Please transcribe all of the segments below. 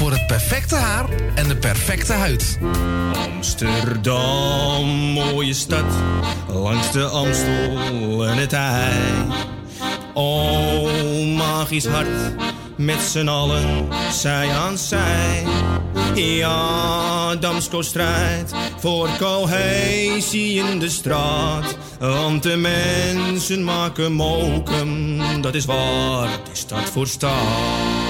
voor het perfecte haar en de perfecte huid. Amsterdam, mooie stad, langs de Amstel en het IJ. Oh, magisch hart, met z'n allen, zij aan zij. Ja, Damsko strijdt voor cohesie in de straat. Want de mensen maken mokum, dat is waar die stad voor staat.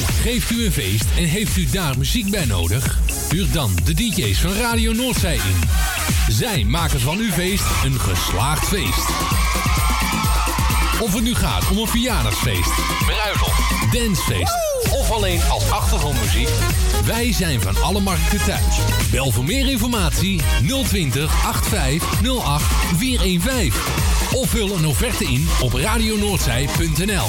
Geeft u een feest en heeft u daar muziek bij nodig? Huur dan de DJ's van Radio Noordzij in. Zij maken van uw feest een geslaagd feest. Of het nu gaat om een verjaardagsfeest, bruiloft, dancefeest of alleen als achtergrondmuziek. Wij zijn van alle markten thuis. Bel voor meer informatie 020 8508 415. Of vul een offerte in op radionoordzij.nl.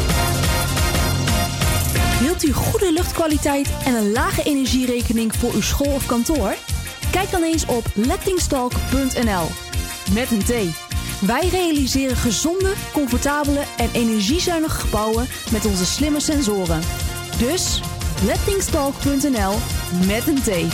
Wilt u goede luchtkwaliteit en een lage energierekening voor uw school of kantoor? Kijk dan eens op lettingstalk.nl. Met een T. Wij realiseren gezonde, comfortabele en energiezuinige gebouwen met onze slimme sensoren. Dus lettingstalk.nl met een T.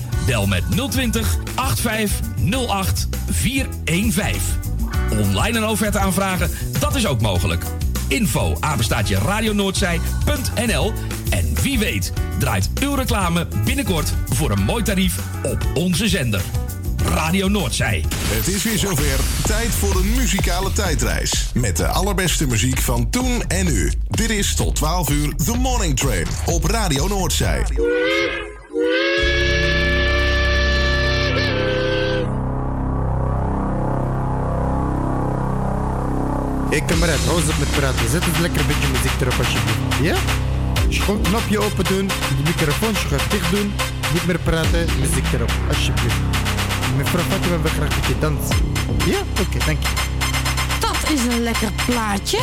Bel met 020 8508 415. Online een offerte aanvragen, dat is ook mogelijk. Info apenstaatje radionoordzij.nl En wie weet draait uw reclame binnenkort voor een mooi tarief op onze zender. Radio Noordzij. Het is weer zover. Tijd voor een muzikale tijdreis. Met de allerbeste muziek van toen en nu. Dit is tot 12 uur The Morning Train op Radio Noordzij. Kameraad, hou eens op met praten. Zet eens lekker een beetje muziek erop alsjeblieft. Ja? Gewoon knopje open doen, de microfoon gaat dicht doen, niet meer praten, muziek erop, alsjeblieft. Mevrouw Fatima wil graag met je dansen. Ja? Oké, dank je. Dat is een lekker plaatje.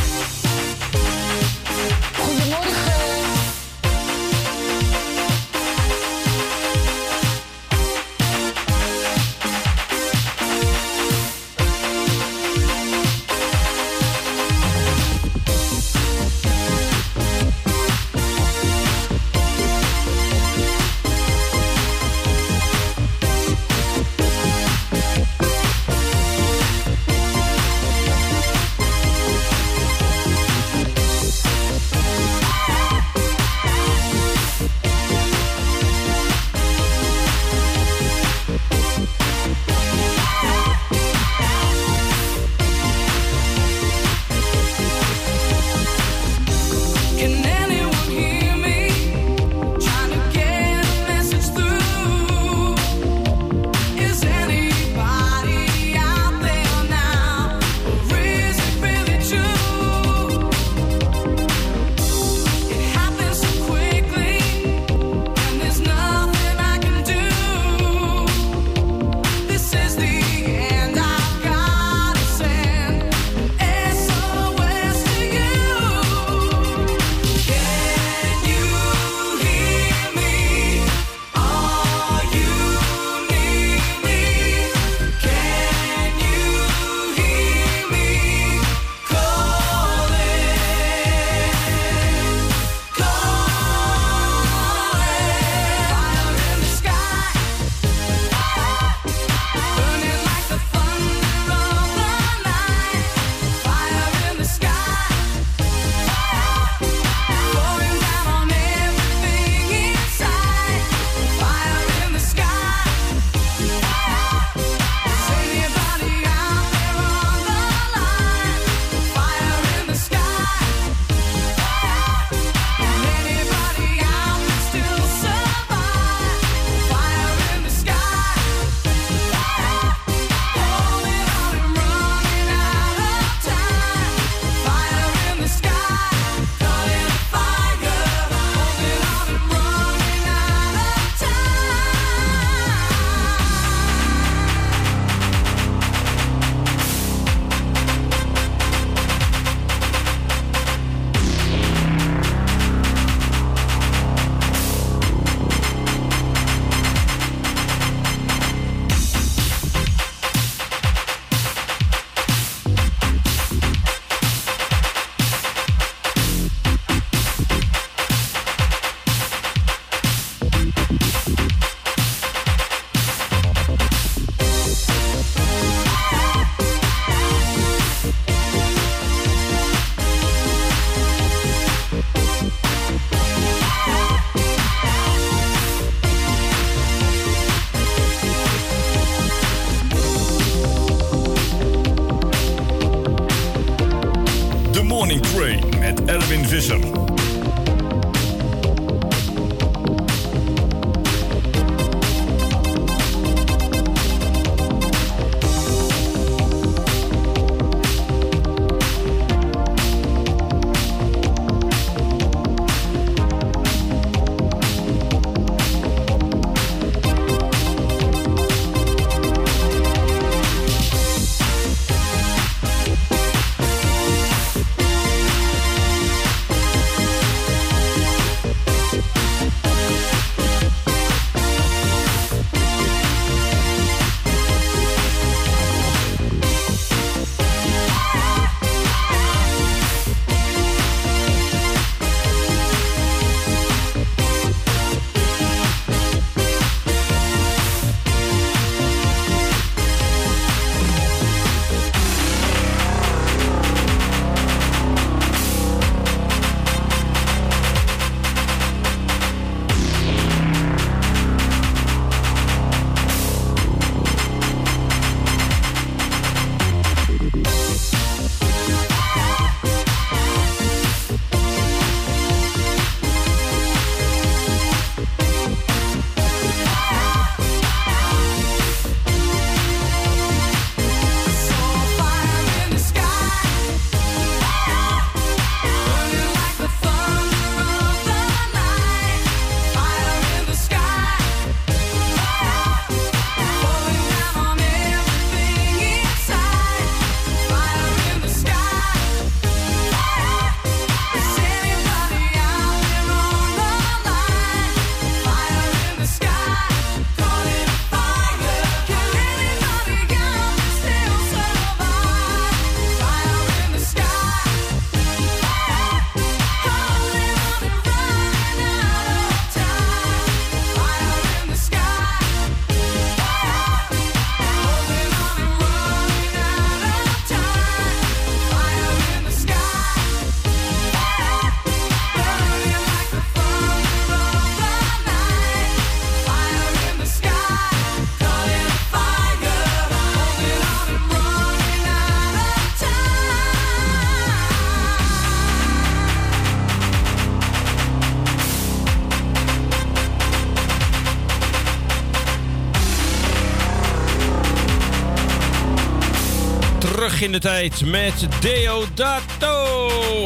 Terug in de tijd met Deodato.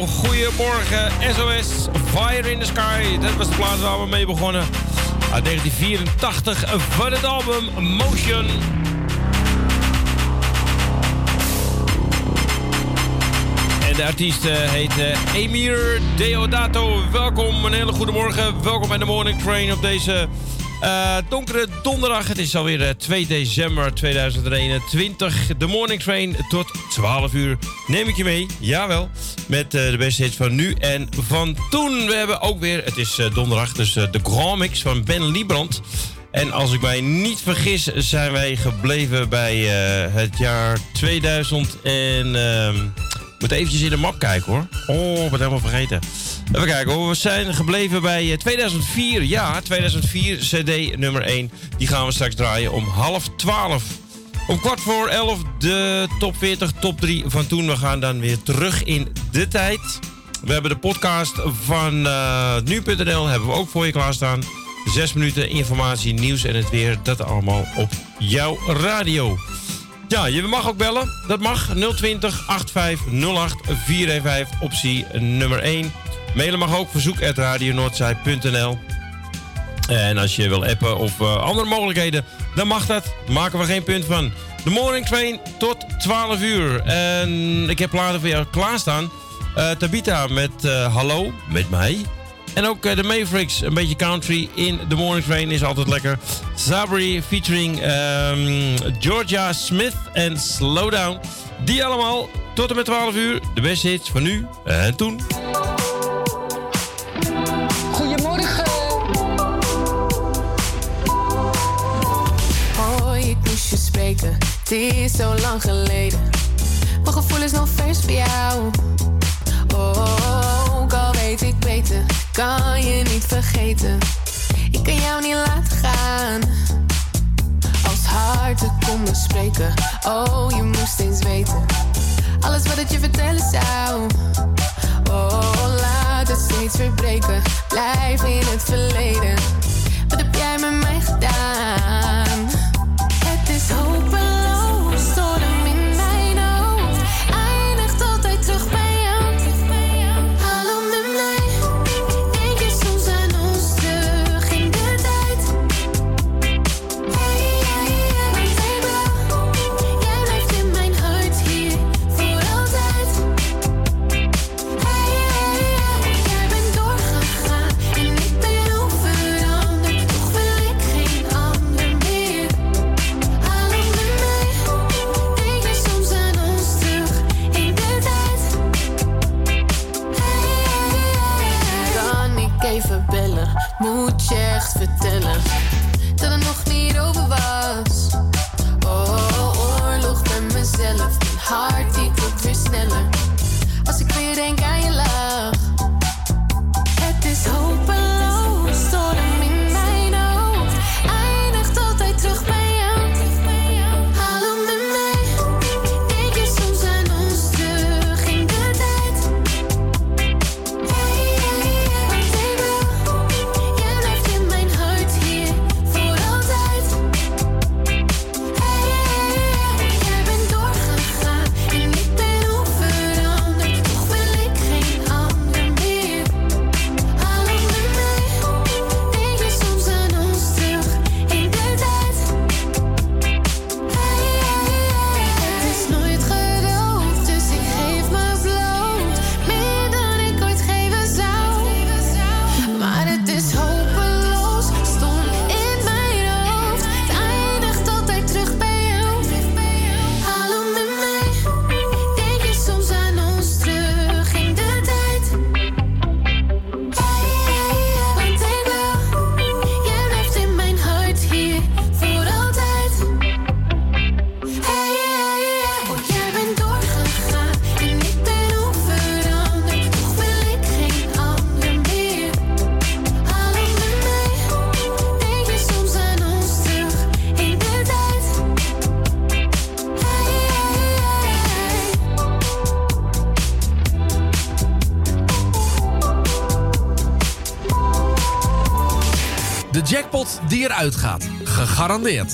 Goedemorgen, SOS, Fire in the Sky. Dat was de plaats waar we mee begonnen. Uit 1984 van het album Motion. En de artiest eh, heet eh, Emir Deodato. Welkom, een hele goede morgen. Welkom bij de Morning Train op deze uh, donkere donderdag. Het is alweer uh, 2 december 2021. De Morning Train tot 12 uur. Neem ik je mee, jawel. Met uh, de beste hits van nu en van toen. We hebben ook weer, het is donderdag, dus de Grand Mix van Ben Liebrand. En als ik mij niet vergis, zijn wij gebleven bij het jaar 2000 en... Moet eventjes in de map kijken hoor. Oh, ik ben helemaal vergeten. Even kijken hoor. We zijn gebleven bij 2004. Ja, 2004 CD nummer 1. Die gaan we straks draaien om half 12. Om kwart voor 11 de top 40, top 3 van toen. We gaan dan weer terug in de tijd. We hebben de podcast van uh, nu.nl hebben we ook voor je klaarstaan. Zes minuten informatie, nieuws en het weer. Dat allemaal op jouw radio. Ja, je mag ook bellen. Dat mag 020 8508 415 optie nummer 1. Mailen mag ook verzoek@radionoordzij.nl. En als je wil appen of uh, andere mogelijkheden, dan mag dat. Maken we geen punt van. De morning train tot 12 uur. En ik heb later voor jou klaarstaan. Uh, Tabita met uh, Hallo, met mij. En ook de Mavericks, een beetje country in The Morning Train is altijd lekker. Sabri featuring um, Georgia Smith en Slowdown. Die allemaal tot en met 12 uur. De beste hits van nu en toen. Goedemorgen. Oh, ik moest je spreken. Het is zo lang geleden. Mijn gevoel is nog vers voor jou. Oh, ook al ik weet ik beter, kan je niet vergeten. Ik kan jou niet laten gaan. Als harten konden spreken, oh je moest eens weten. Alles wat ik je vertellen zou. Oh, laat het steeds verbreken, blijf in het verleden. Wat heb jij met mij gedaan? sneller. Als ik weer denk uitgaat. Gegarandeerd.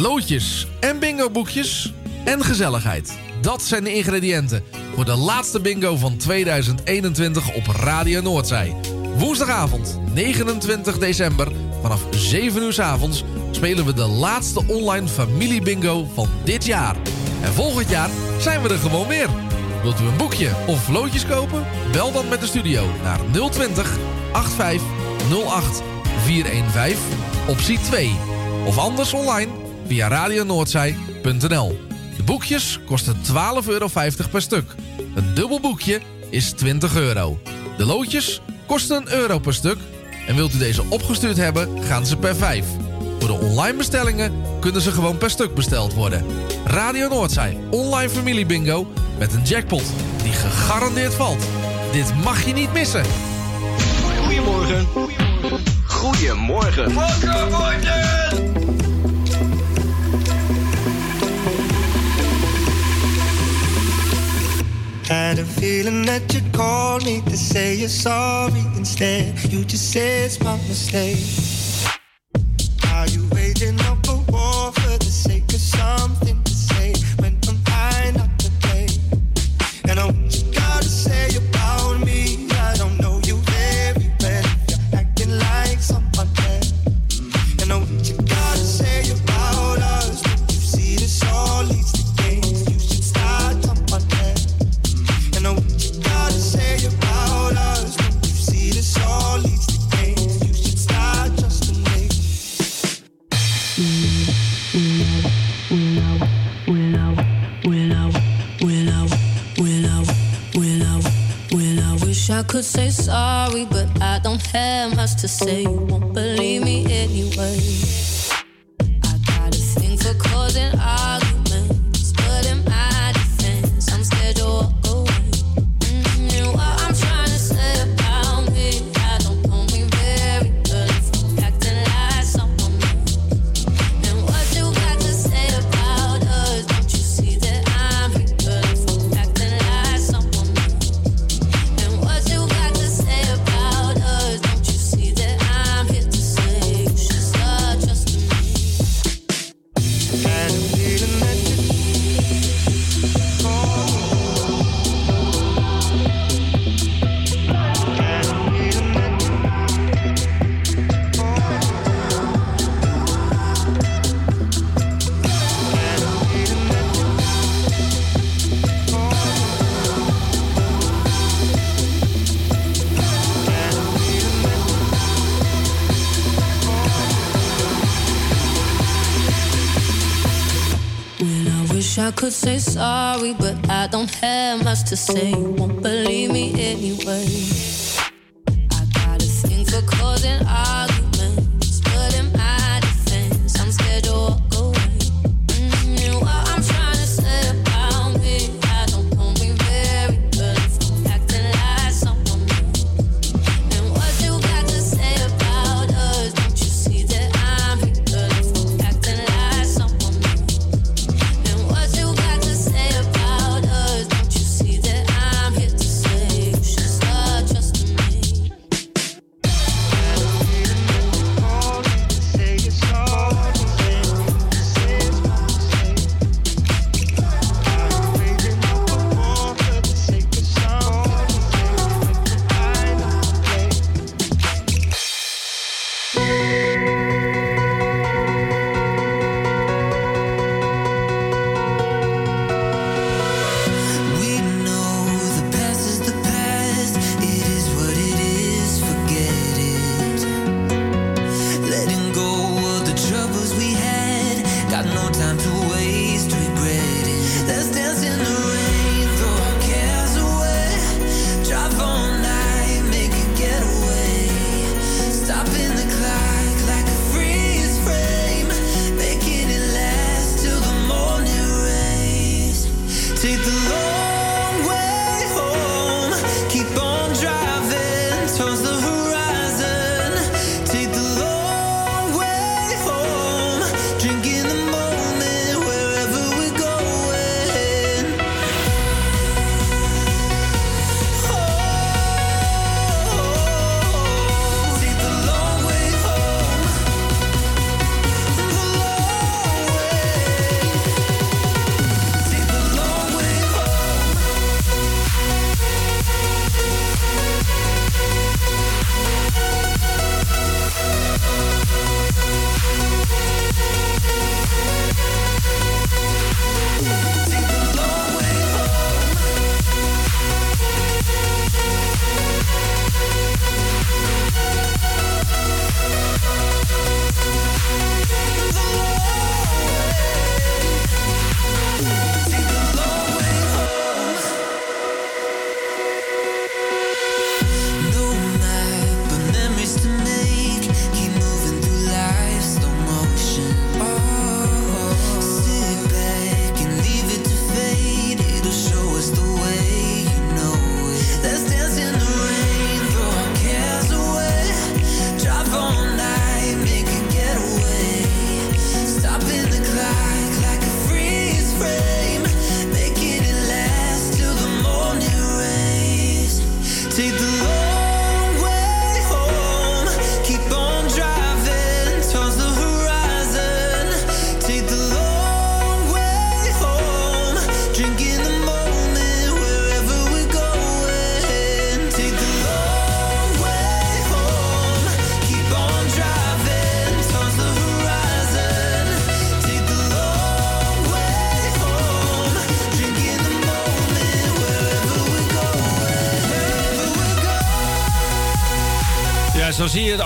Loodjes en bingo-boekjes en gezelligheid. Dat zijn de ingrediënten voor de laatste bingo van 2021 op Radio Noordzij. Woensdagavond, 29 december, vanaf 7 uur s avonds... spelen we de laatste online familie bingo van dit jaar. En volgend jaar zijn we er gewoon weer. Wilt u een boekje of loodjes kopen? Bel dan met de studio naar 020 85 08 415 optie 2. Of anders online via radionoordzij.nl. De boekjes kosten 12,50 euro per stuk. Een dubbel boekje is 20 euro. De loodjes kosten een euro per stuk. En wilt u deze opgestuurd hebben, gaan ze per 5. Voor de online bestellingen kunnen ze gewoon per stuk besteld worden. Radio Noordzij, online familie bingo met een jackpot die gegarandeerd valt. Dit mag je niet missen. Goedemorgen. Goedemorgen. Wakker Had a feeling that you called me to say you're sorry instead. You just said it's my mistake. Wish I could say sorry, but I don't have much to say. You won't believe me anyway. same.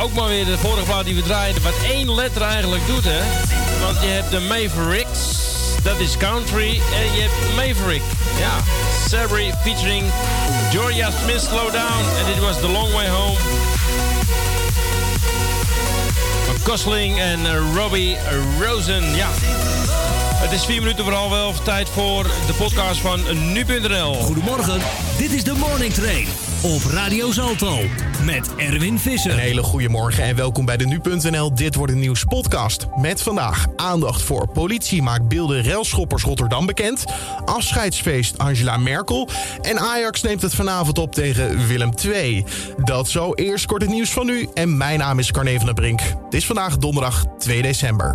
ook maar weer de vorige plaat die we draaiden, wat één letter eigenlijk doet, hè? Want je hebt de Mavericks, dat is country, en je hebt Maverick, ja. Sabri featuring Georgia Smith, Slow Down, en dit was The Long Way Home. Van Kosling en eh, Robbie Rosen, ja. Het is vier minuten voor half tijd voor de podcast van nu.nl. Goedemorgen, dit is de Morning Train op Radio Zalto met Erwin Visser. Een hele goede morgen en welkom bij de Nu.nl Dit Wordt een Nieuws podcast. Met vandaag aandacht voor politie maakt beelden railschoppers Rotterdam bekend. Afscheidsfeest Angela Merkel. En Ajax neemt het vanavond op tegen Willem II. Dat zo eerst kort het nieuws van nu. En mijn naam is Carne van der Brink. Het is vandaag donderdag 2 december.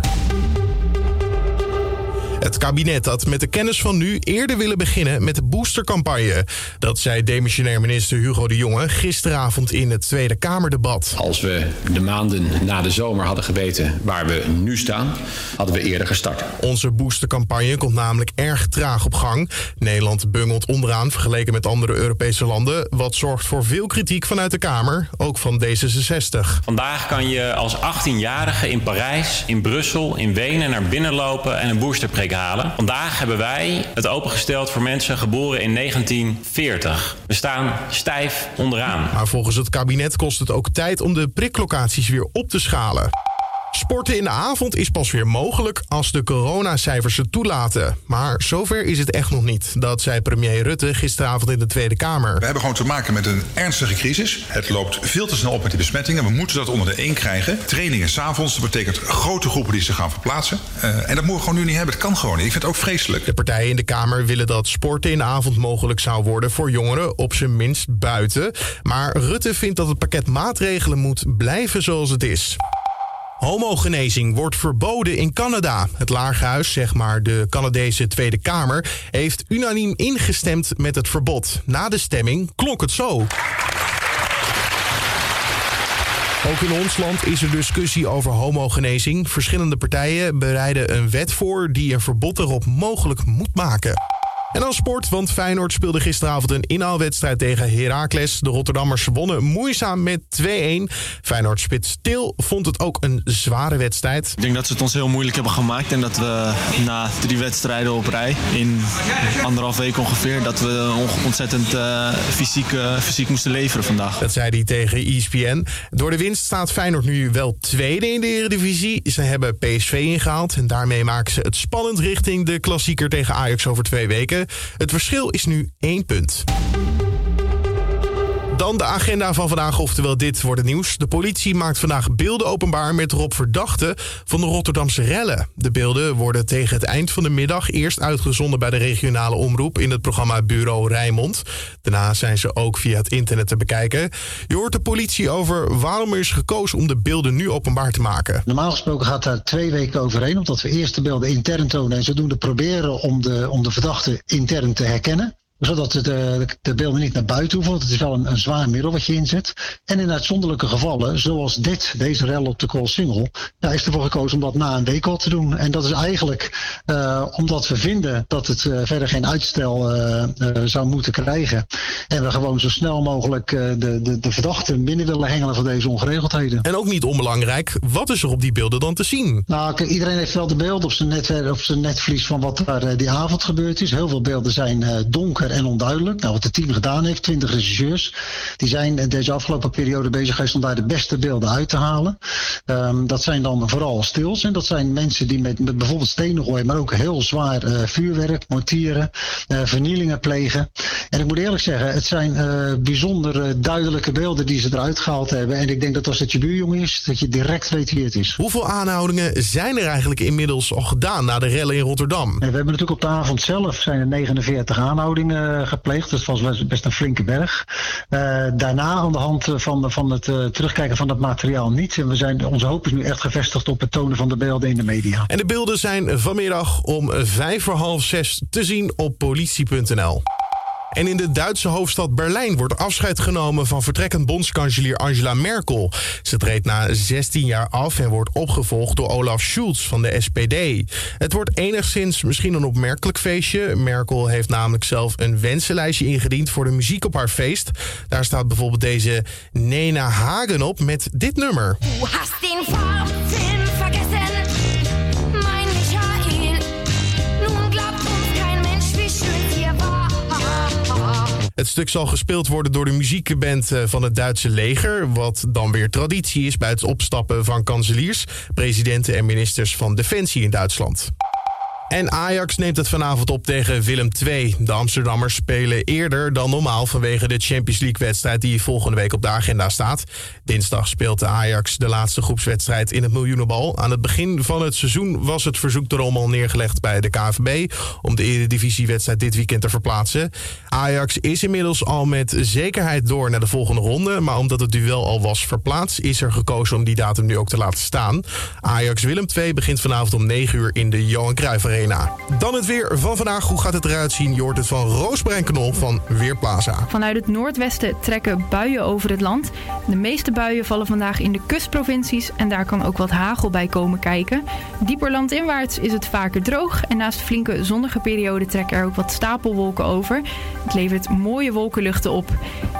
Het kabinet had met de kennis van nu eerder willen beginnen met de boostercampagne. Dat zei demissionair minister Hugo de Jonge gisteravond in het Tweede Kamerdebat. Als we de maanden na de zomer hadden geweten waar we nu staan, hadden we eerder gestart. Onze boostercampagne komt namelijk erg traag op gang. Nederland bungelt onderaan vergeleken met andere Europese landen, wat zorgt voor veel kritiek vanuit de Kamer, ook van D66. Vandaag kan je als 18-jarige in Parijs, in Brussel, in Wenen naar binnen lopen en een boosterprik halen. Vandaag hebben wij het opengesteld voor mensen geboren in 1940. We staan stijf onderaan. Maar volgens het kabinet kost het ook tijd om de priklocaties weer op te schalen. Sporten in de avond is pas weer mogelijk als de coronacijfers het toelaten. Maar zover is het echt nog niet. Dat zei premier Rutte gisteravond in de Tweede Kamer. We hebben gewoon te maken met een ernstige crisis. Het loopt veel te snel op met die besmettingen. We moeten dat onder de één krijgen. Trainingen s'avonds, dat betekent grote groepen die zich gaan verplaatsen. Uh, en dat moeten we gewoon nu niet hebben. Het kan gewoon niet. Ik vind het ook vreselijk. De partijen in de Kamer willen dat sporten in de avond mogelijk zou worden voor jongeren, op zijn minst buiten. Maar Rutte vindt dat het pakket maatregelen moet blijven zoals het is. Homogenezing wordt verboden in Canada. Het Lagerhuis, zeg maar de Canadese Tweede Kamer, heeft unaniem ingestemd met het verbod. Na de stemming klonk het zo. Ook in ons land is er discussie over homogenezing. Verschillende partijen bereiden een wet voor die een verbod erop mogelijk moet maken. En dan sport, want Feyenoord speelde gisteravond een inhaalwedstrijd tegen Heracles. De Rotterdammers wonnen moeizaam met 2-1. Feyenoord spits Til vond het ook een zware wedstrijd. Ik denk dat ze het ons heel moeilijk hebben gemaakt. En dat we na drie wedstrijden op rij, in anderhalf week ongeveer... dat we ontzettend uh, fysiek, uh, fysiek moesten leveren vandaag. Dat zei hij tegen ESPN. Door de winst staat Feyenoord nu wel tweede in de Eredivisie. Ze hebben PSV ingehaald en daarmee maken ze het spannend richting de klassieker tegen Ajax over twee weken. Het verschil is nu één punt. Dan de agenda van vandaag, oftewel dit wordt het nieuws. De politie maakt vandaag beelden openbaar met erop verdachten van de Rotterdamse rellen. De beelden worden tegen het eind van de middag eerst uitgezonden bij de regionale omroep in het programma Bureau Rijnmond. Daarna zijn ze ook via het internet te bekijken. Je hoort de politie over waarom er is gekozen om de beelden nu openbaar te maken. Normaal gesproken gaat daar twee weken overheen, omdat we eerst de beelden intern tonen en zodoende proberen om de, om de verdachte intern te herkennen zodat de, de, de, beelden niet naar buiten hoeven. Want het is wel een, een zwaar middel wat je inzet. En in uitzonderlijke gevallen, zoals dit, deze rel op de Call Single, ja, is ervoor gekozen om dat na een week al te doen. En dat is eigenlijk uh, omdat we vinden dat het uh, verder geen uitstel uh, zou moeten krijgen. En we gewoon zo snel mogelijk de, de, de verdachten binnen willen hengelen van deze ongeregeldheden. En ook niet onbelangrijk, wat is er op die beelden dan te zien? Nou, iedereen heeft wel de beelden op zijn, netwerk, op zijn netvlies van wat daar die avond gebeurd is. Heel veel beelden zijn donker en onduidelijk. Nou, wat het team gedaan heeft, 20 regisseurs, die zijn deze afgelopen periode bezig geweest om daar de beste beelden uit te halen. Um, dat zijn dan vooral stils. En dat zijn mensen die met, met bijvoorbeeld stenen gooien, maar ook heel zwaar uh, vuurwerk, mortieren, uh, vernielingen plegen. En ik moet eerlijk zeggen, het zijn uh, bijzonder duidelijke beelden die ze eruit gehaald hebben. En ik denk dat als het je buurjongen is, dat je direct weet wie het is. Hoeveel aanhoudingen zijn er eigenlijk inmiddels al gedaan na de rellen in Rotterdam? En we hebben natuurlijk op de avond zelf zijn er 49 aanhoudingen gepleegd. Dus dat was best een flinke berg. Uh, daarna aan de hand van, van het terugkijken van het materiaal niet. En we zijn, onze hoop is nu echt gevestigd op het tonen van de beelden in de media. En de beelden zijn vanmiddag om vijf voor half zes te zien op politie.nl. En in de Duitse hoofdstad Berlijn wordt afscheid genomen van vertrekkend bondskanselier Angela Merkel. Ze treedt na 16 jaar af en wordt opgevolgd door Olaf Scholz van de SPD. Het wordt enigszins misschien een opmerkelijk feestje. Merkel heeft namelijk zelf een wensenlijstje ingediend voor de muziek op haar feest. Daar staat bijvoorbeeld deze Nena Hagen op met dit nummer. Du hast den vergessen, Het stuk zal gespeeld worden door de muziekband eh, van het Duitse leger. Wat dan weer traditie is bij het opstappen van kanseliers, presidenten en ministers van Defensie in Duitsland. En Ajax neemt het vanavond op tegen Willem II. De Amsterdammers spelen eerder dan normaal vanwege de Champions League-wedstrijd die volgende week op de agenda staat. Dinsdag speelt de Ajax de laatste groepswedstrijd in het miljoenenbal. Aan het begin van het seizoen was het verzoek erom al neergelegd bij de KVB om de Eredivisiewedstrijd dit weekend te verplaatsen. Ajax is inmiddels al met zekerheid door naar de volgende ronde, maar omdat het duel al was verplaatst, is er gekozen om die datum nu ook te laten staan. Ajax Willem II begint vanavond om 9 uur in de Johan Cruijff Arena. Dan het weer van vandaag. Hoe gaat het eruit zien? Je hoort het van Roosbrein Knol van Weerplaza. Vanuit het noordwesten trekken buien over het land. De meeste buien vallen vandaag in de kustprovincies en daar kan ook wat hagel bij komen kijken. Dieper landinwaarts is het vaker droog en naast flinke zonnige perioden trekken er ook wat stapelwolken over. Het levert mooie wolkenluchten op.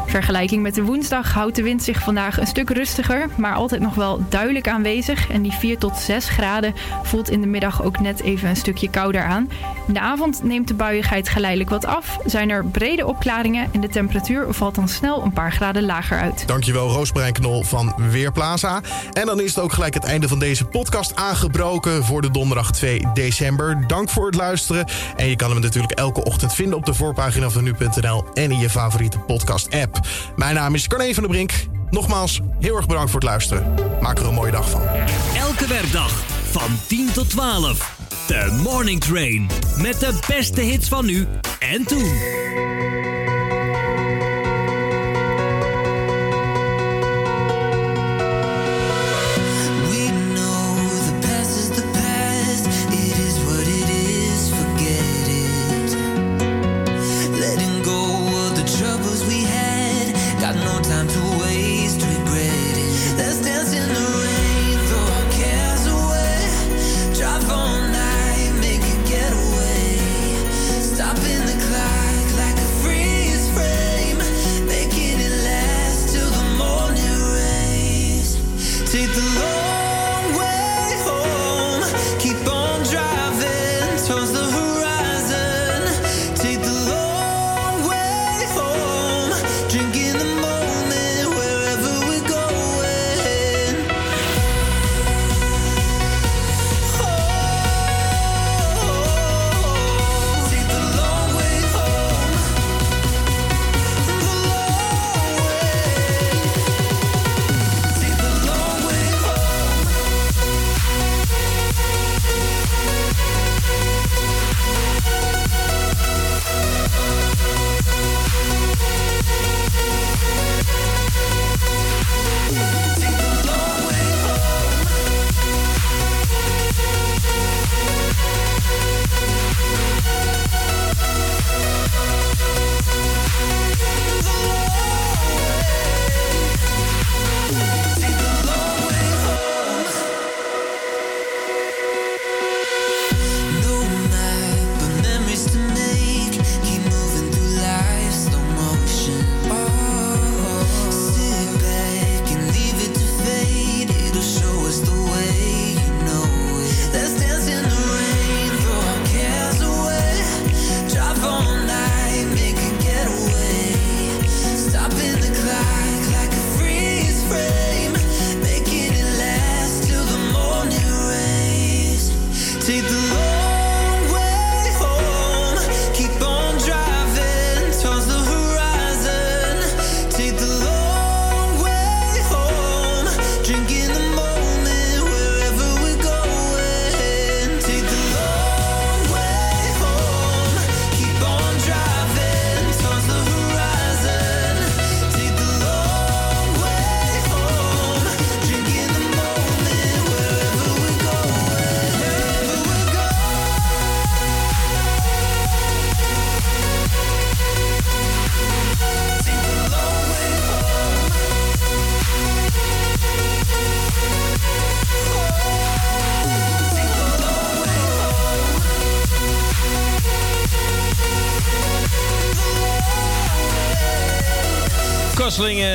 Vergelijking met de woensdag houdt de wind zich vandaag een stuk rustiger, maar altijd nog wel duidelijk aanwezig. En die 4 tot 6 graden voelt in de middag ook net even een stukje kouder aan. In de avond neemt de buiigheid geleidelijk wat af, zijn er brede opklaringen en de temperatuur valt dan snel een paar graden lager uit. Dankjewel Roosbrein Knol van Weerplaza. En dan is het ook gelijk het einde van deze podcast aangebroken voor de donderdag 2 december. Dank voor het luisteren. En je kan hem natuurlijk elke ochtend vinden op de voorpagina van nu.nl en in je favoriete podcast app. Mijn naam is Carne van der Brink. Nogmaals, heel erg bedankt voor het luisteren. Maak er een mooie dag van. Elke werkdag van 10 tot 12. De Morning Train. Met de beste hits van nu en toen.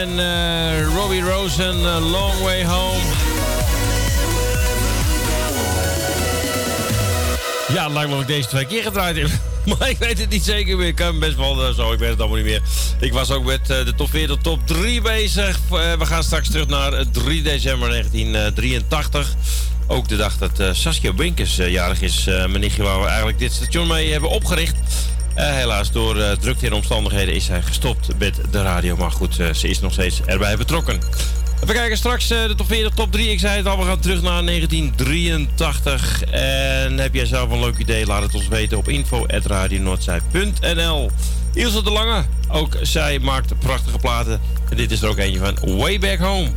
En eh, Robbie Rose en eh, Long Way Home. Ja, het lijkt ik deze twee keer gedraaid heb. Maar ik weet het niet zeker meer. Ik kan best wel eh, zo, ik weet het allemaal niet meer. Ik was ook met de top 40, top 3 bezig. We gaan straks terug naar eh, 3 december 1983. Ook de dag dat Saskia Winkers jarig is. Mijn nichtje waar we eigenlijk dit station mee hebben opgericht. Eh, helaas, door eh, drukte en omstandigheden is zij gestopt met de radio. Maar goed, eh, ze is nog steeds erbij betrokken. We kijken straks de top 40, top 3. Ik zei het al, we gaan terug naar 1983. En heb jij zelf een leuk idee? Laat het ons weten op info.radionoordzij.nl Ilse de Lange, ook zij maakt prachtige platen. En dit is er ook eentje van Way Back Home.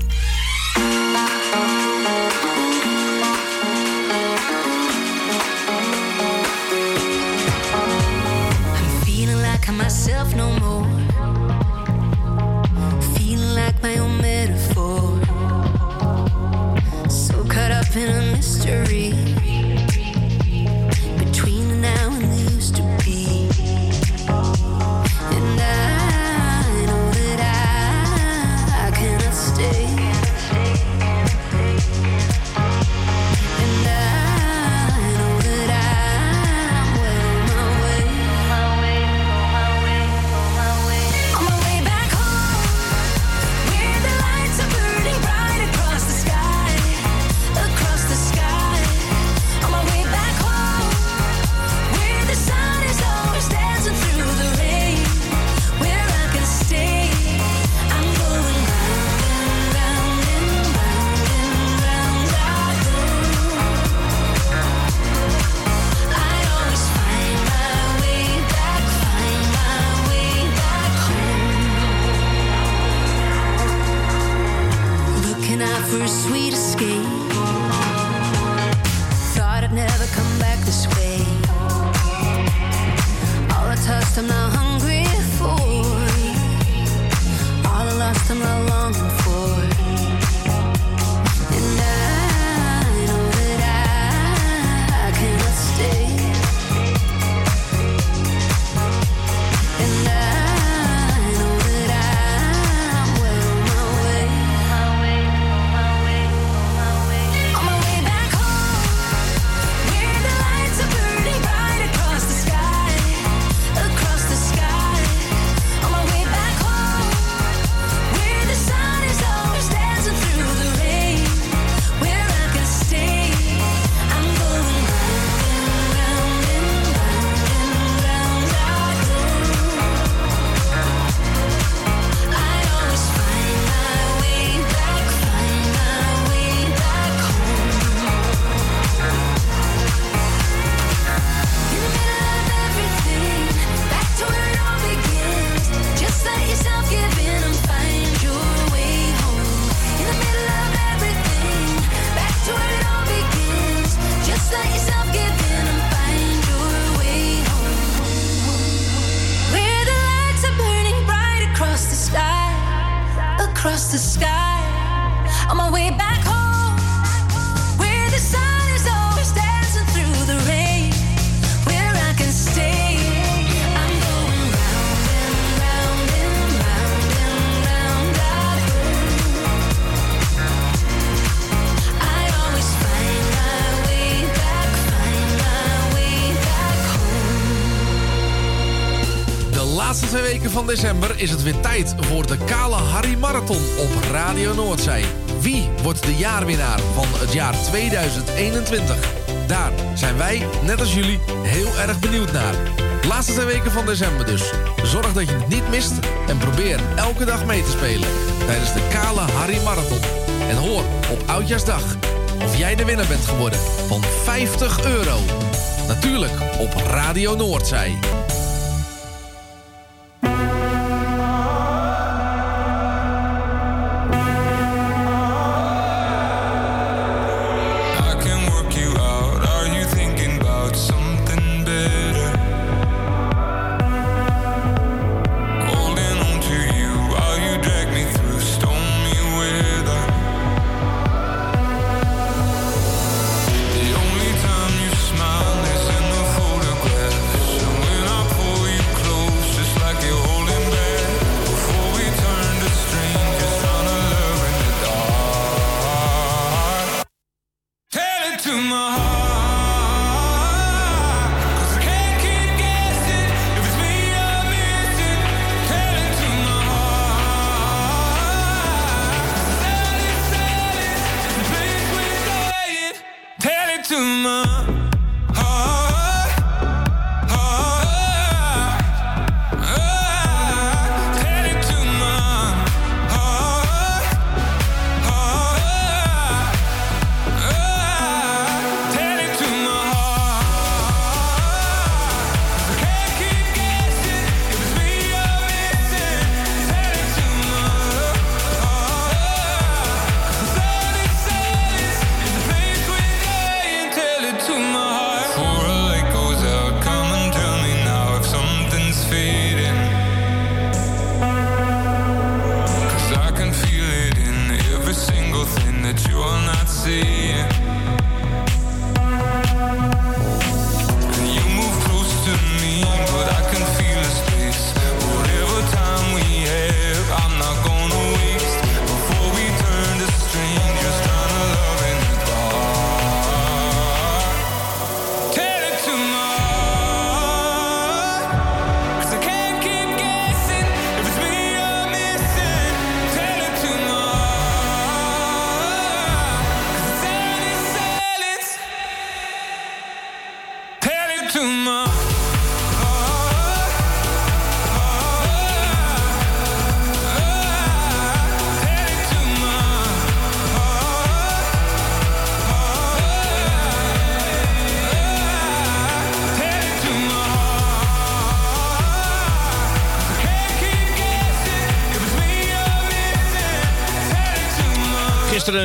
is het weer tijd voor de Kale Harry Marathon op Radio Noordzee. Wie wordt de jaarwinnaar van het jaar 2021? Daar zijn wij, net als jullie, heel erg benieuwd naar. Laatste twee weken van december dus. Zorg dat je het niet mist en probeer elke dag mee te spelen tijdens de Kale Harry Marathon. En hoor op Oudjaarsdag of jij de winnaar bent geworden van 50 euro. Natuurlijk op Radio Noordzee.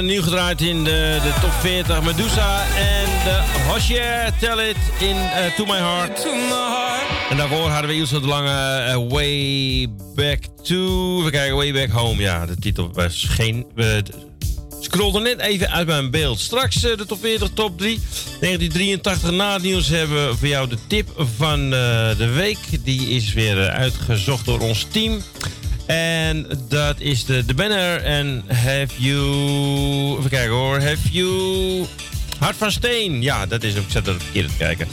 Nieuw gedraaid in de, de top 40 Medusa en de Hosje Tell It in eh, To My Heart. En daarvoor hadden we Ilse de Lange eh, Way Back To... We kijken, Way Back Home. Ja, de titel was geen... we scrollde net even uit mijn beeld. Straks eh, de top 40, top 3. 1983 na het nieuws hebben we voor jou de tip van eh, de week. Die is weer eh, uitgezocht door ons team. En dat is de, de banner. En have you... Even kijken hoor. Have you... Hart van Steen. Ja, dat is. Ik zet er verkeerd te kijken.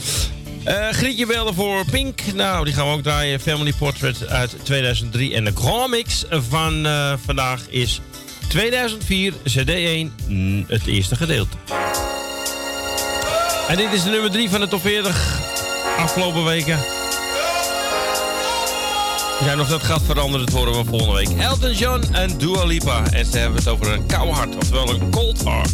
Eh Grietje belde voor Pink. Nou, die gaan we ook draaien. Family Portrait uit 2003. En de Grand Mix van eh, vandaag is 2004 CD1, mm, het eerste gedeelte. En dit is de nummer 3 van de top 40 afgelopen weken. Zijn nog dat gaat veranderen, dat horen we volgende week. Elton John en Dua Lipa. En ze hebben het over een kou hart, oftewel een cold heart.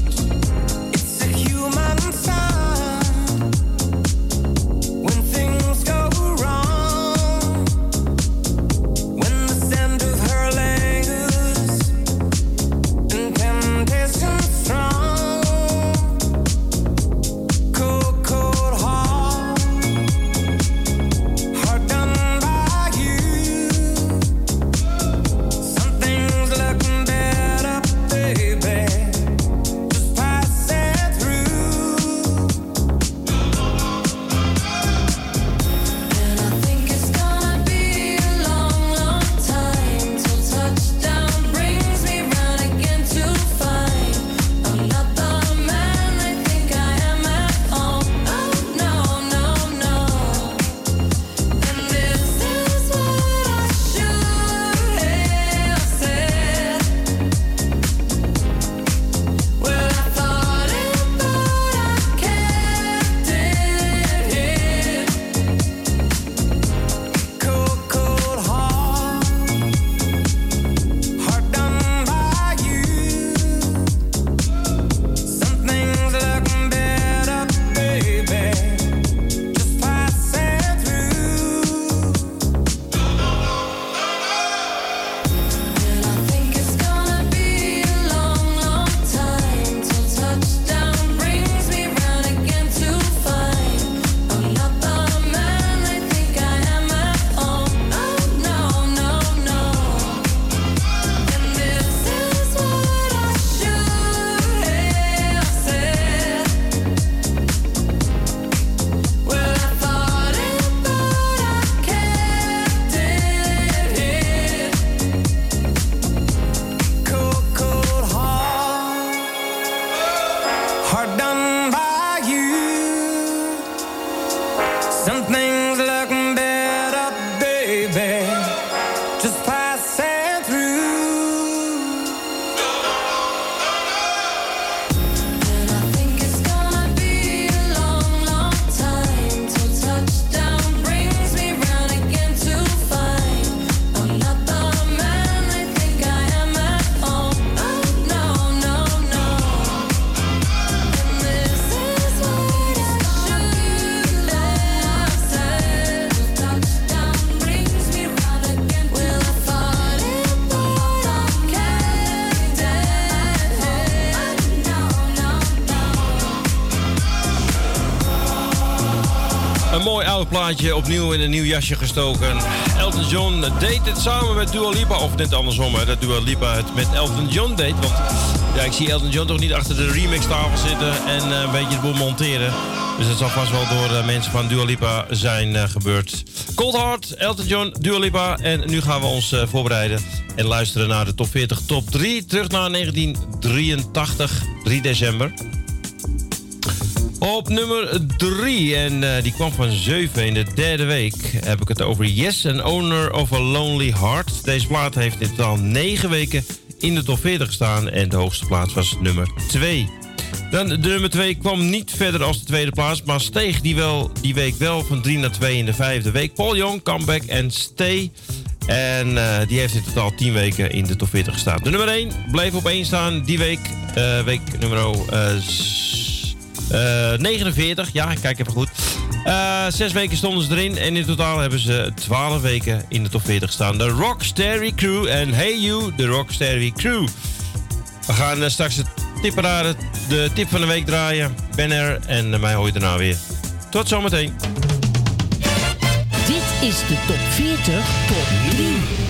Plaatje, opnieuw in een nieuw jasje gestoken. Elton John deed het samen met Dua Lipa. Of net andersom, hè, dat Dua Lipa het met Elton John deed. Want ja, ik zie Elton John toch niet achter de remixtafel zitten en eh, een beetje de boel monteren. Dus dat zal vast wel door eh, mensen van Dua Lipa zijn eh, gebeurd. Cold Heart, Elton John, Dua Lipa. En nu gaan we ons voorbereiden en luisteren naar de top 40, top 3. Terug naar 1983, 3 december. Op nummer 3, en eh, die kwam van 7 in de derde week, heb ik het over Yes, an Owner of a Lonely Heart. Deze plaat heeft in totaal 9 weken in de top 40 gestaan en de hoogste plaats was nummer 2. Dan de nummer 2 kwam niet verder als de tweede plaats, maar steeg die, wel, die week wel van 3 naar 2 in de vijfde week. Paul Young, Comeback en Stay. En eh, die heeft in totaal 10 weken in de top 40 gestaan. De nummer 1 bleef op 1 staan die week. eh, week nummer eh, s- eh, 49. Ja, ik kijk even goed. Eh, zes weken stonden ze erin. En in totaal hebben ze 12 weken in de top 40 gestaan. De Rocksteady Crew en Hey You, de Rocksteady Crew. We gaan eh, straks het de tip van de week draaien. Ben er en eh, mij hoor je daarna weer. Tot zometeen. Dit is de top 40 top 3.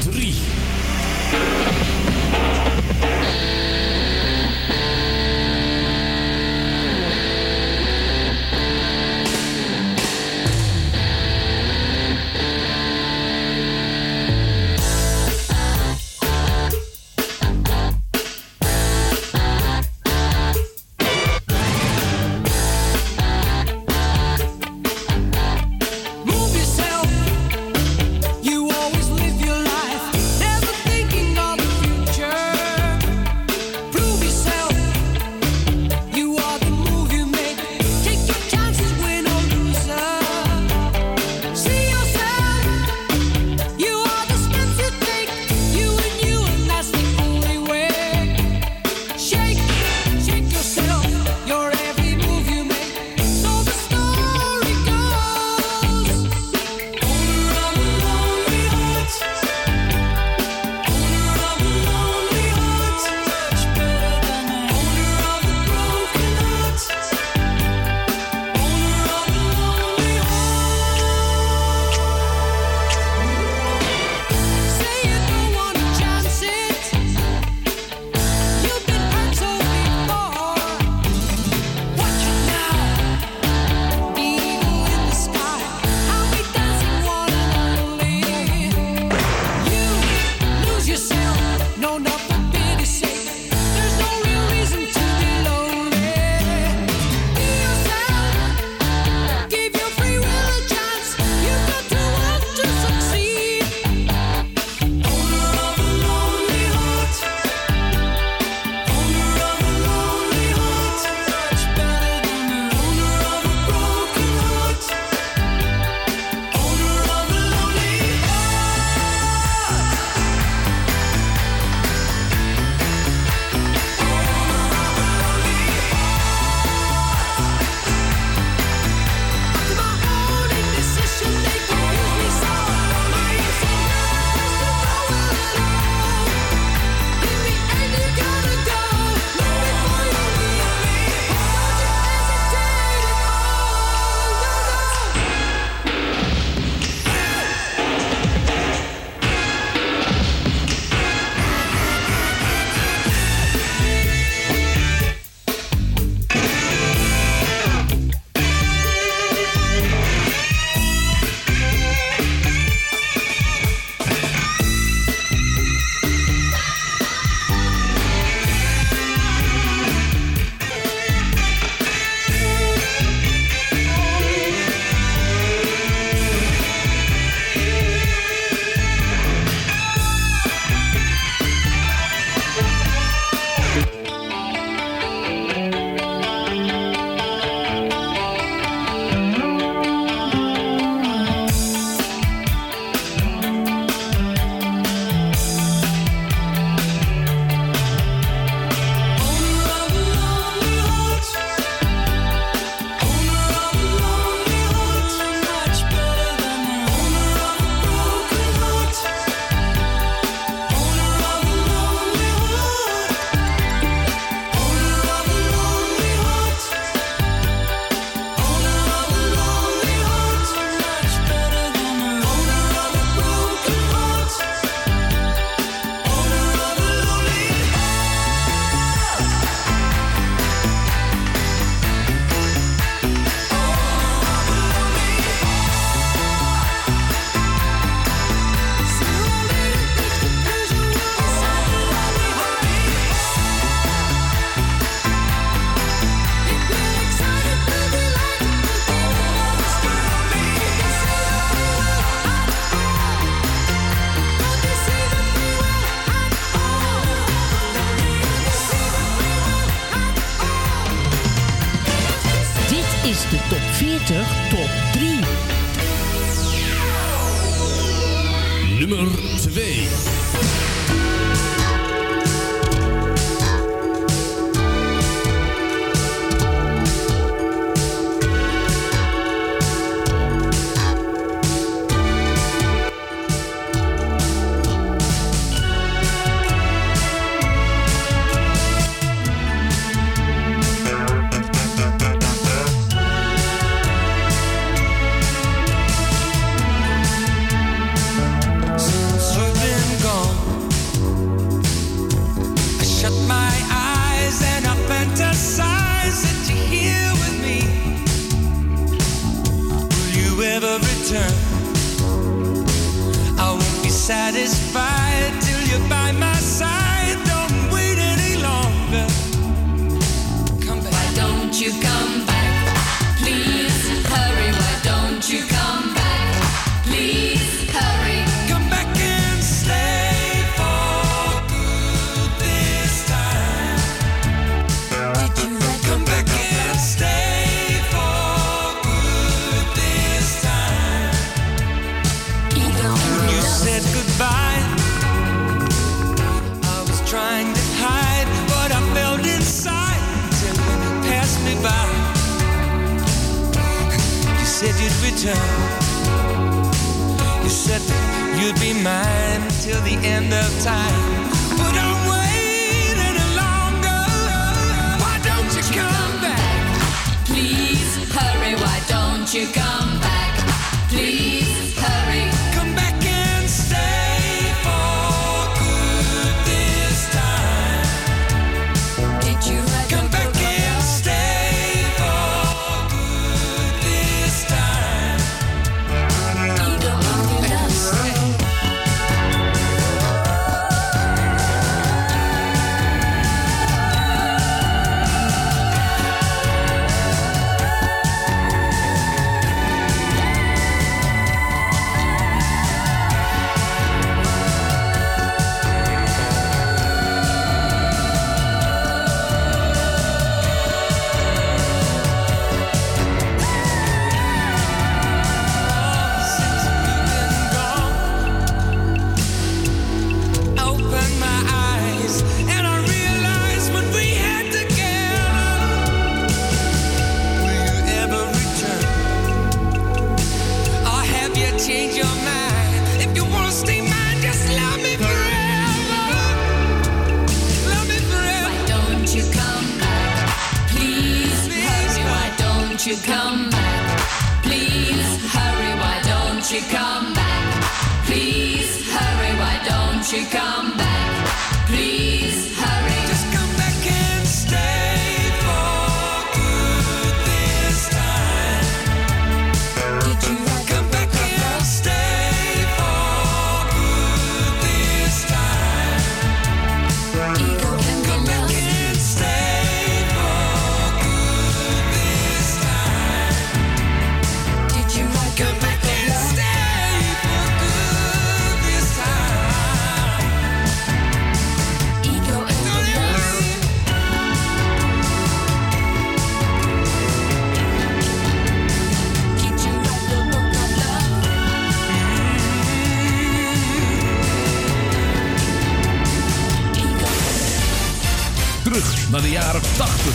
terug naar de jaren 80.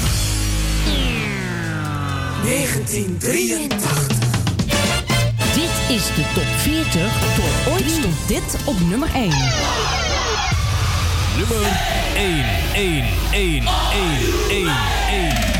1983. Dit is de top 40 door ooit stond dit op nummer 1. Nummer 1, 1, 1, 1, 1, 1. 1.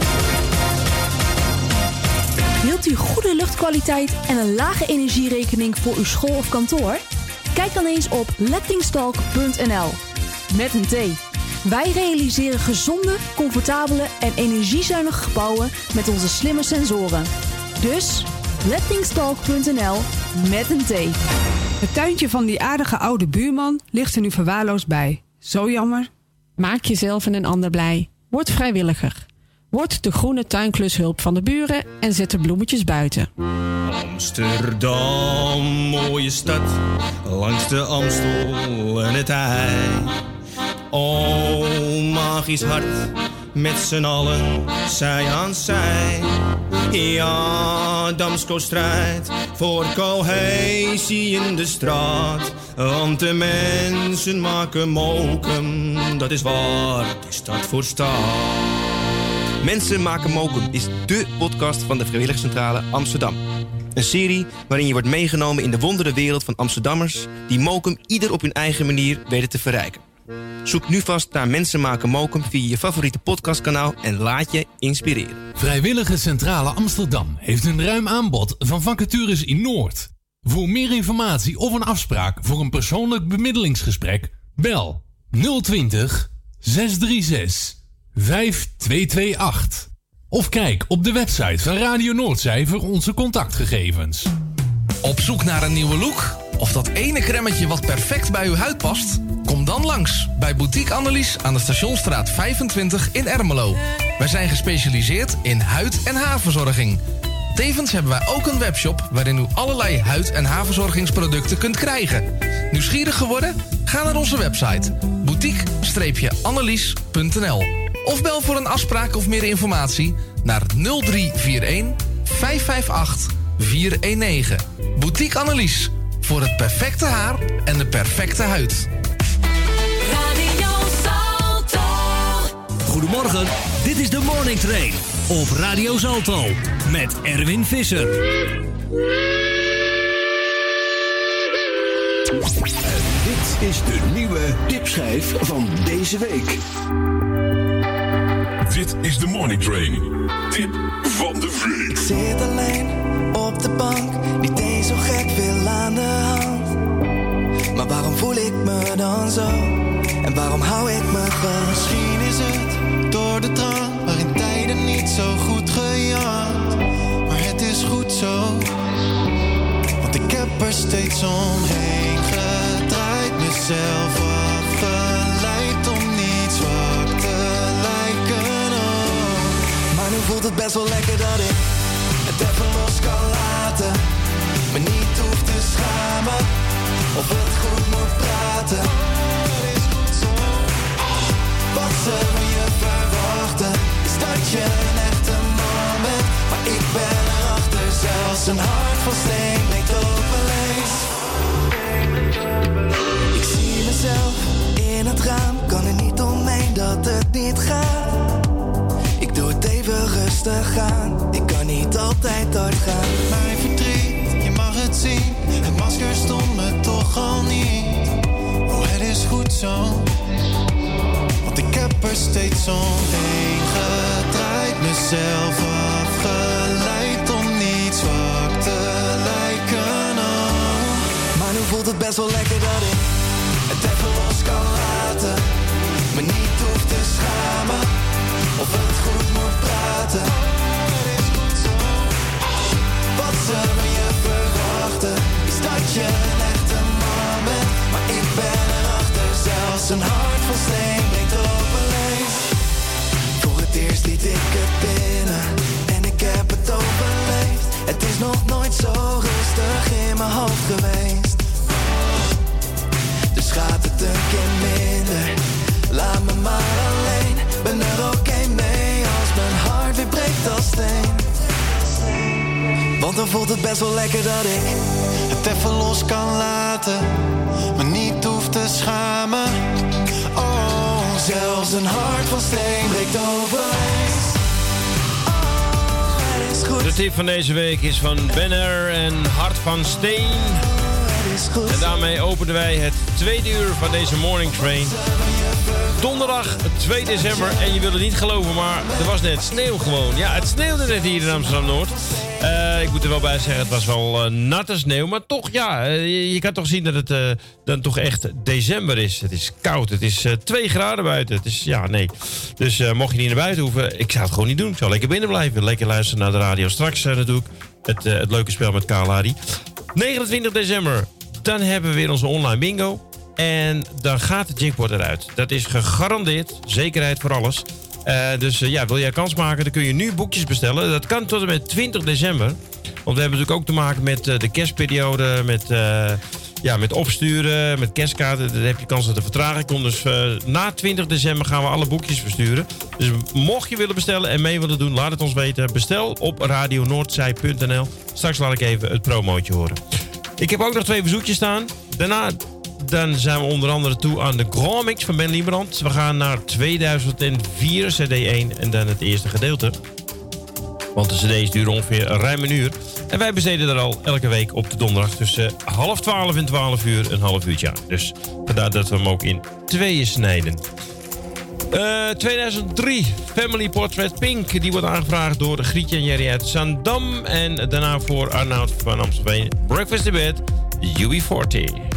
Wilt u goede luchtkwaliteit en een lage energierekening voor uw school of kantoor? Kijk dan eens op lettingstalk.nl. Met een T. Wij realiseren gezonde, comfortabele en energiezuinige gebouwen met onze slimme sensoren. Dus lettingstalk.nl met een T. Het tuintje van die aardige oude buurman ligt er nu verwaarloosd bij. Zo jammer. Maak jezelf en een ander blij. Word vrijwilliger. Word de groene tuinklushulp van de buren en zet de bloemetjes buiten. Amsterdam, mooie stad, langs de Amstel en het IJ. Oh, magisch hart, met z'n allen, zij aan zij. Ja, Damsko strijdt voor cohesie in de straat. Want de mensen maken mokum, dat is waar de stad voor staat. Mensen maken mokum is dé podcast van de Vrijwilligcentrale Amsterdam. Een serie waarin je wordt meegenomen in de wondere wereld van Amsterdammers... die mokum ieder op hun eigen manier weten te verrijken. Zoek nu vast naar Mensen maken mokum via je favoriete podcastkanaal... en laat je inspireren. Vrijwillige Centrale Amsterdam heeft een ruim aanbod van vacatures in Noord. Voor meer informatie of een afspraak voor een persoonlijk bemiddelingsgesprek, bel 020 636 5228. Of kijk op de website van Radio Noordzij voor onze contactgegevens. Op zoek naar een nieuwe look? Of dat ene cremmetje wat perfect bij uw huid past? Kom dan langs bij Boutique Annelies aan de Stationstraat 25 in Ermelo. Wij zijn gespecialiseerd in huid- en haarverzorging. Tevens hebben wij ook een webshop waarin u allerlei huid- en haarverzorgingsproducten kunt krijgen. Nieuwsgierig geworden? Ga naar onze website boutique-annelies.nl of bel voor een afspraak of meer informatie naar 0341 558 419. Boutique Annelies. Voor het perfecte haar en de perfecte huid. Radio Salto. Goedemorgen, dit is de Morning Train op Radio Zalto met Erwin Visser. Dit is de nieuwe tipschijf van deze week. Dit is de Morning Train. Tip van de week. Ik zit alleen op de bank, niet eens zo gek veel aan de hand. Maar waarom voel ik me dan zo? En waarom hou ik me vast? Misschien is het door de drank, waarin tijden niet zo goed gejat. Maar het is goed zo, want ik heb er steeds omheen gedraaid. Mezelf voelt het best wel lekker dat ik het even los kan laten. Me niet hoef te schamen of het goed moet praten. Wat ze van je verwachten is dat je een echte man bent. Maar ik ben erachter, zelfs een hart van steen breekt open lees. Ik zie mezelf in het raam, kan er niet omheen dat het niet gaat. Doe het even rustig aan. Ik kan niet altijd doorgaan. Mijn verdriet, je mag het zien. Het masker stond me toch al niet. Oh, het is goed zo. Want ik heb er steeds omheen gedraaid. Mezelf afgeleid om niet zwak te lijken. Oh. Maar nu voelt het best wel lekker dat ik het even los kan laten. Me niet hoef te schamen of het goed moet praten. Wat ze van je verwachten is dat je een echte man bent. Maar ik ben erachter, zelfs een hart van steen brengt leeg. Voor het eerst liet ik het binnen en ik heb het overleefd. Het is nog nooit zo rustig in mijn hoofd geweest. Als steen. Want dan voelt het best wel lekker dat ik het even los kan laten. Me niet hoef te schamen. Oh, Zelfs een hart van steen breekt overeen. Oh. De tip van deze week is van Benner en Hart van Steen. En daarmee openen wij het tweede uur van deze morning train. Donderdag 2 december. En je wil het niet geloven, maar er was net sneeuw gewoon. Ja, het sneeuwde net hier in Amsterdam-Noord. Eh, ik moet er wel bij zeggen, het was wel eh, natte sneeuw. Maar toch, ja, eh, je, kan toch zien dat het dan toch echt december is. Het is koud. Het is eh 2 graden buiten. Het is, ja, nee. Dus mocht je niet naar buiten hoeven, ik zou het gewoon niet doen. Ik zou lekker binnen blijven. Lekker luisteren naar de radio. Straks natuurlijk het, het leuke spel met Kalari. 29 december, dan hebben we weer onze online bingo. En dan gaat de jackpot eruit. Dat is gegarandeerd. Zekerheid voor alles. Eh, dus eh, ja, wil jij kans maken, dan kun je nu boekjes bestellen. Dat kan tot en met 20 december. Want we hebben natuurlijk ook te maken met eh, de kerstperiode, met, ja, met opsturen, met kerstkaarten. Dan heb je kans dat er vertraging komt. Dus na 20 december gaan we alle boekjes versturen. Dus mocht je willen bestellen en mee willen doen, laat het ons weten. Bestel op radionoordzij.nl. Straks laat ik even het promootje horen. Ik heb ook nog twee verzoekjes staan. Daarna dan zijn we onder andere toe aan de Grand van Ben Liebrand. We gaan naar 2004, CD1 en dan het eerste gedeelte. Want de cd's duren ongeveer ruim een uur. En wij besteden er al elke week op de donderdag tussen half twaalf en twaalf uur een half uurtje aan. Dus vandaar dat we hem ook in tweeën snijden. Eh, 2003, Family Portrait Pink. Die wordt aangevraagd door Grietje en Jerry uit Zandam. En daarna voor Arnoud van Amstelveen. Breakfast in Bed, UB40.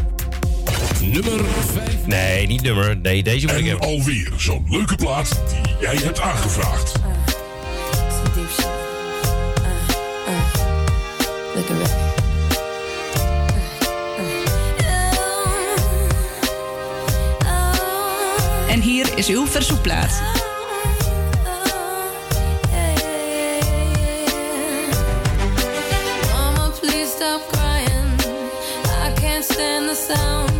Nummer 5. Nee, niet nummer. Nee, deze moet ik En hebben. alweer zo'n leuke plaat die jij hebt aangevraagd. Looking ready. En hier is uw verzoekplaat. Mama, please stop crying. I can't stand the sound.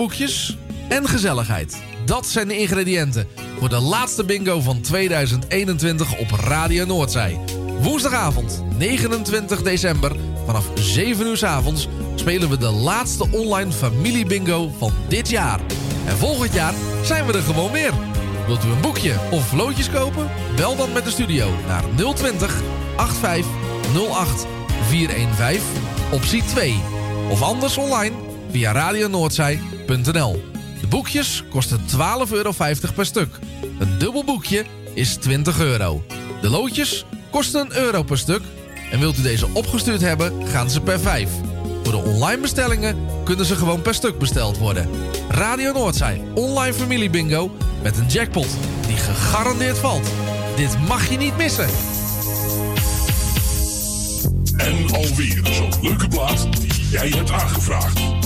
kookboekjes en gezelligheid. Dat zijn de ingrediënten voor de laatste bingo van 2021 op Radio Noordzij. Woensdagavond, 29 december, vanaf 7 uur s avonds spelen we de laatste online familie bingo van dit jaar. En volgend jaar zijn we er gewoon weer. Wilt u een boekje of vlootjes kopen? Bel dan met de studio naar 020 85 08 415 optie 2. Of anders online via Radio Noordzij de boekjes kosten 12,50 euro per stuk. Een dubbel boekje is 20 euro. De loodjes kosten een euro per stuk. En wilt u deze opgestuurd hebben, gaan ze per 5. Voor de online bestellingen kunnen ze gewoon per stuk besteld worden. Radio Noordzij, online familie bingo met een jackpot die gegarandeerd valt. Dit mag je niet missen. En alweer zo'n leuke plaat die jij hebt aangevraagd.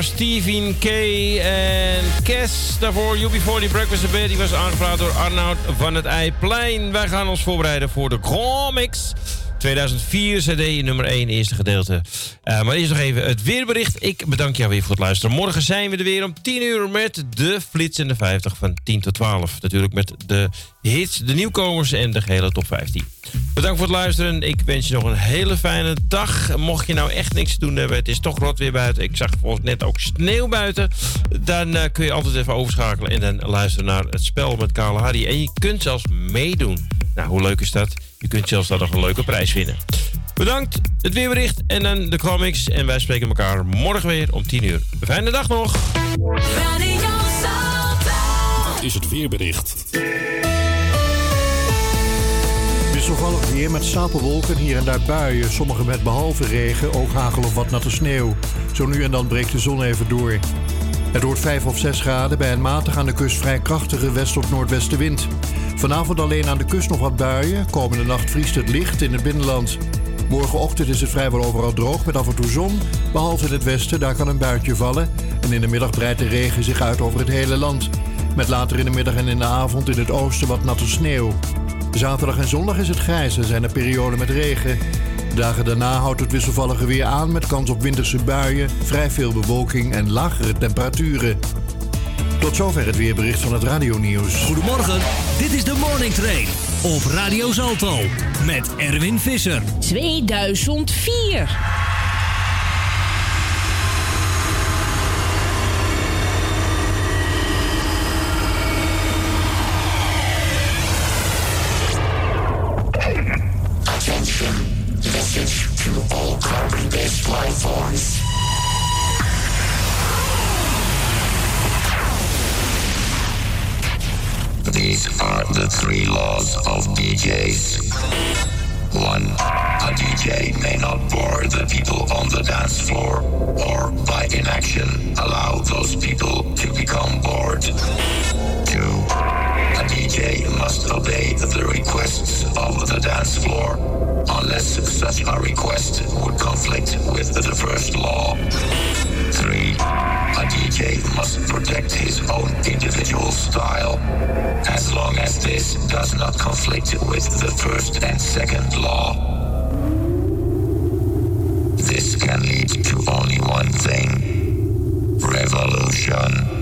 Stephen K. en Kes. Daarvoor UB40 Breakfast in Bed. Die was aangevraagd door Arnoud van het Eiplein. Wij gaan ons voorbereiden voor de Mix. 2004 CD nummer 1, eerste gedeelte. Eh, maar eerst nog even het weerbericht. Ik bedank jou weer voor het luisteren. Morgen zijn we er weer om 10 uur met de Flits in de 50 van 10 tot 12. Natuurlijk met de hits, de nieuwkomers en de gehele top 15. Bedankt voor het luisteren. Ik wens je nog een hele fijne dag. Mocht je nou echt niks te doen hebben, het is toch rot weer buiten. Ik zag volgens net ook sneeuw buiten. Dan eh, kun je altijd even overschakelen en dan luisteren naar het spel met Kale Hardy. En je kunt zelfs meedoen. Nou, hoe leuk is dat? Je kunt zelfs daar nog een leuke prijs winnen. Bedankt, het weerbericht en dan de comics. En wij spreken elkaar morgen weer om 10 uur. Fijne dag nog. Dit is het weerbericht. Wisselvallig weer met stapelwolken, hier en daar buien. Sommige met behalve regen ook hagel of wat natte sneeuw. Zo nu en dan breekt de zon even door. Het wordt 5 of 6 graden bij een matig aan de kust vrij krachtige west- of noordwestenwind. Vanavond alleen aan de kust nog wat buien. Komende nacht vriest het licht in het binnenland. Morgenochtend is het vrijwel overal droog met af en toe zon. Behalve in het westen, daar kan een buitje vallen. En in de middag breidt de regen zich uit over het hele land. Met later in de middag en in de avond in het oosten wat natte sneeuw. Zaterdag en zondag is het grijs en zijn er perioden met regen. Dagen daarna houdt het wisselvallige weer aan met kans op winterse buien, vrij veel bewolking en lagere temperaturen. Tot zover het weerbericht van het Radio Nieuws. Goedemorgen, dit is de Morning Train op Radio Zalto met Erwin Visser. 2004. These are the three laws of DJs. One, a DJ may not bore the people on the dance floor, or by inaction, allow those people to become bored. Two, a DJ must obey the requests of the dance floor, unless such a request would conflict with the first law three, a DJ must protect his own individual style, as long as this does not conflict with the first and second law. This can lead to only one thing revolution.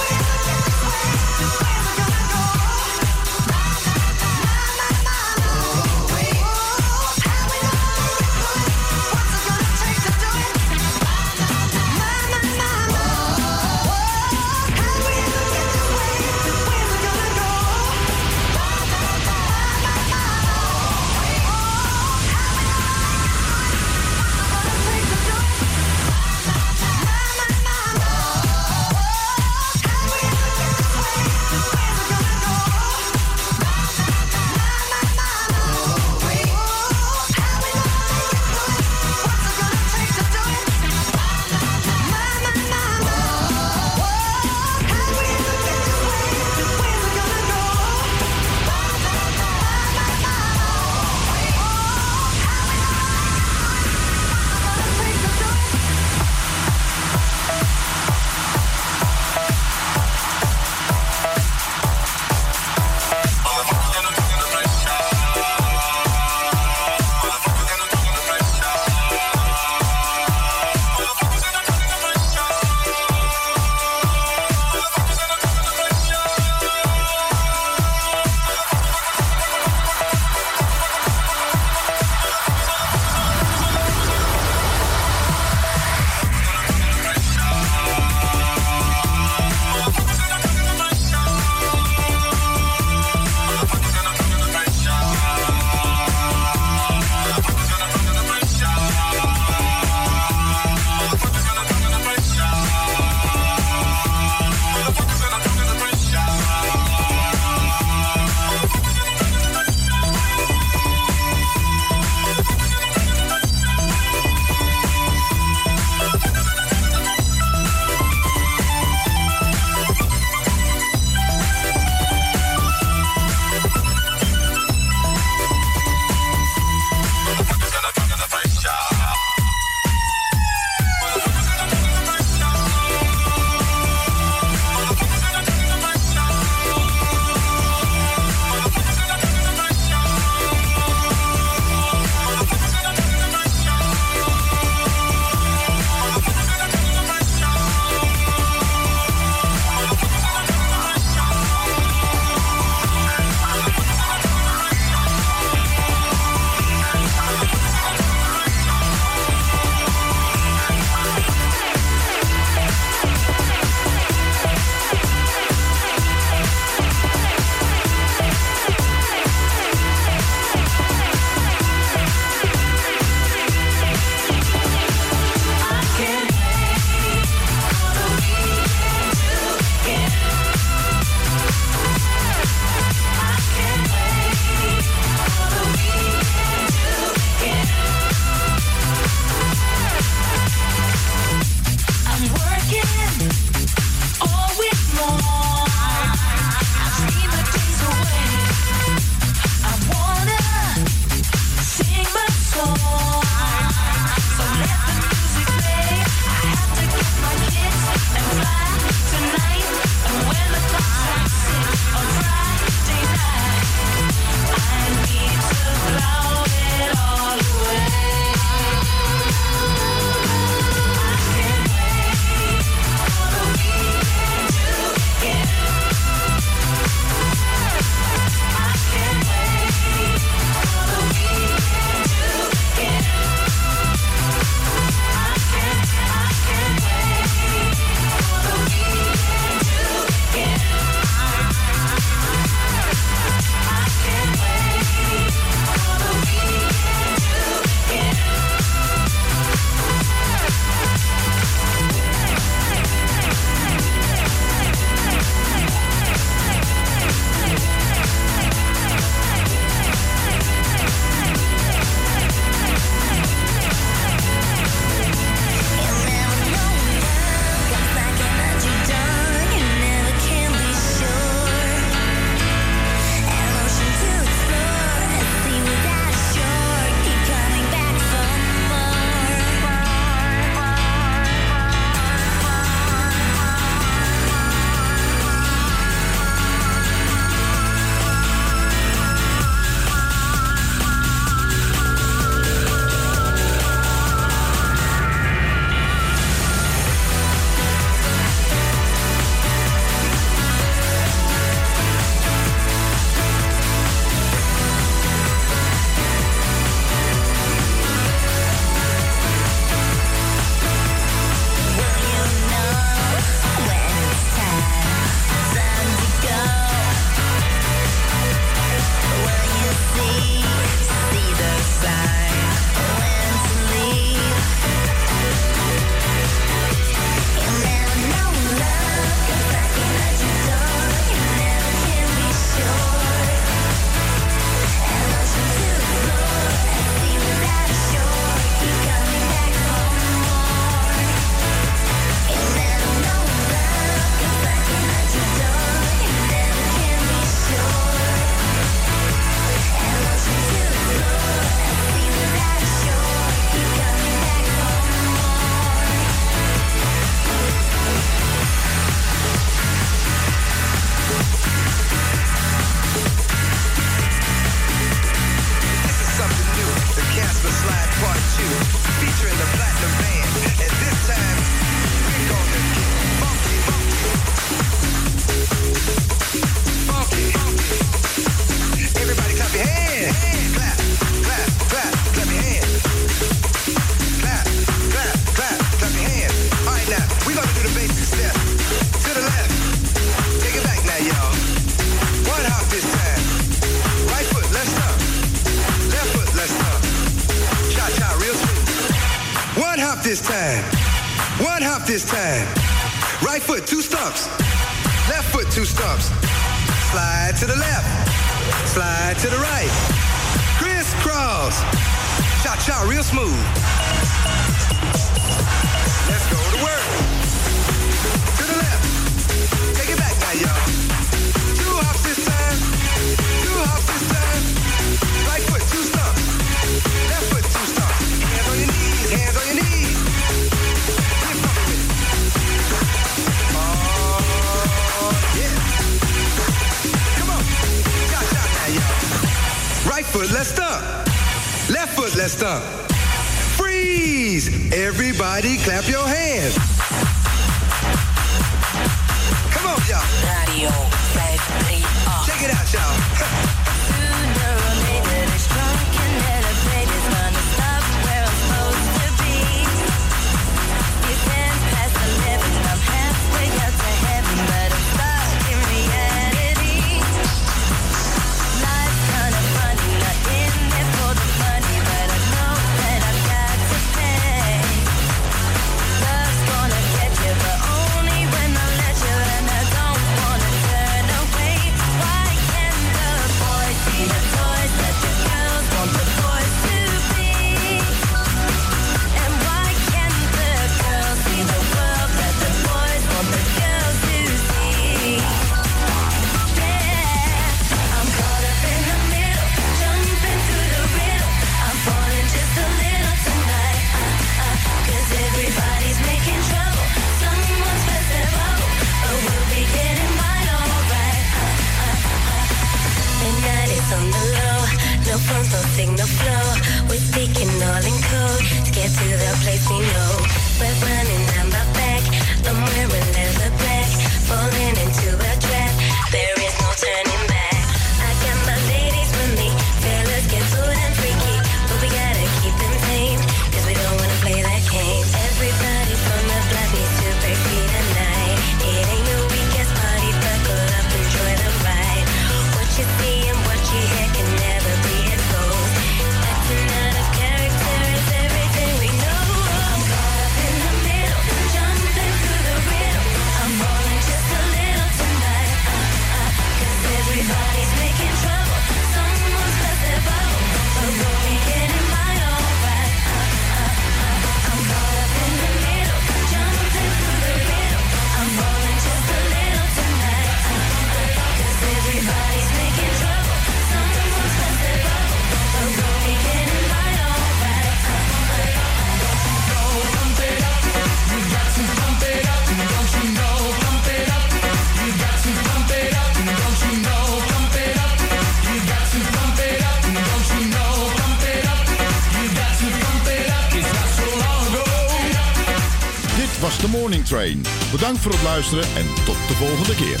Bedankt voor het luisteren en tot de volgende keer.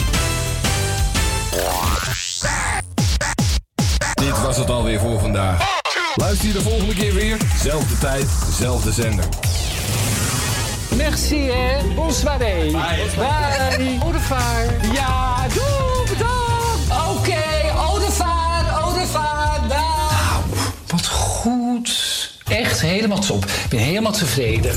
Dit was het alweer voor vandaag. Luister je de volgende keer weer, zelfde tijd, zelfde zender. Merci, hè. Bonsoir. Bye. Bye. Bye. Ja, doe, bedankt. Oké, okay, revoir, au Nou, wat goed. Echt helemaal top. Ik ben helemaal tevreden.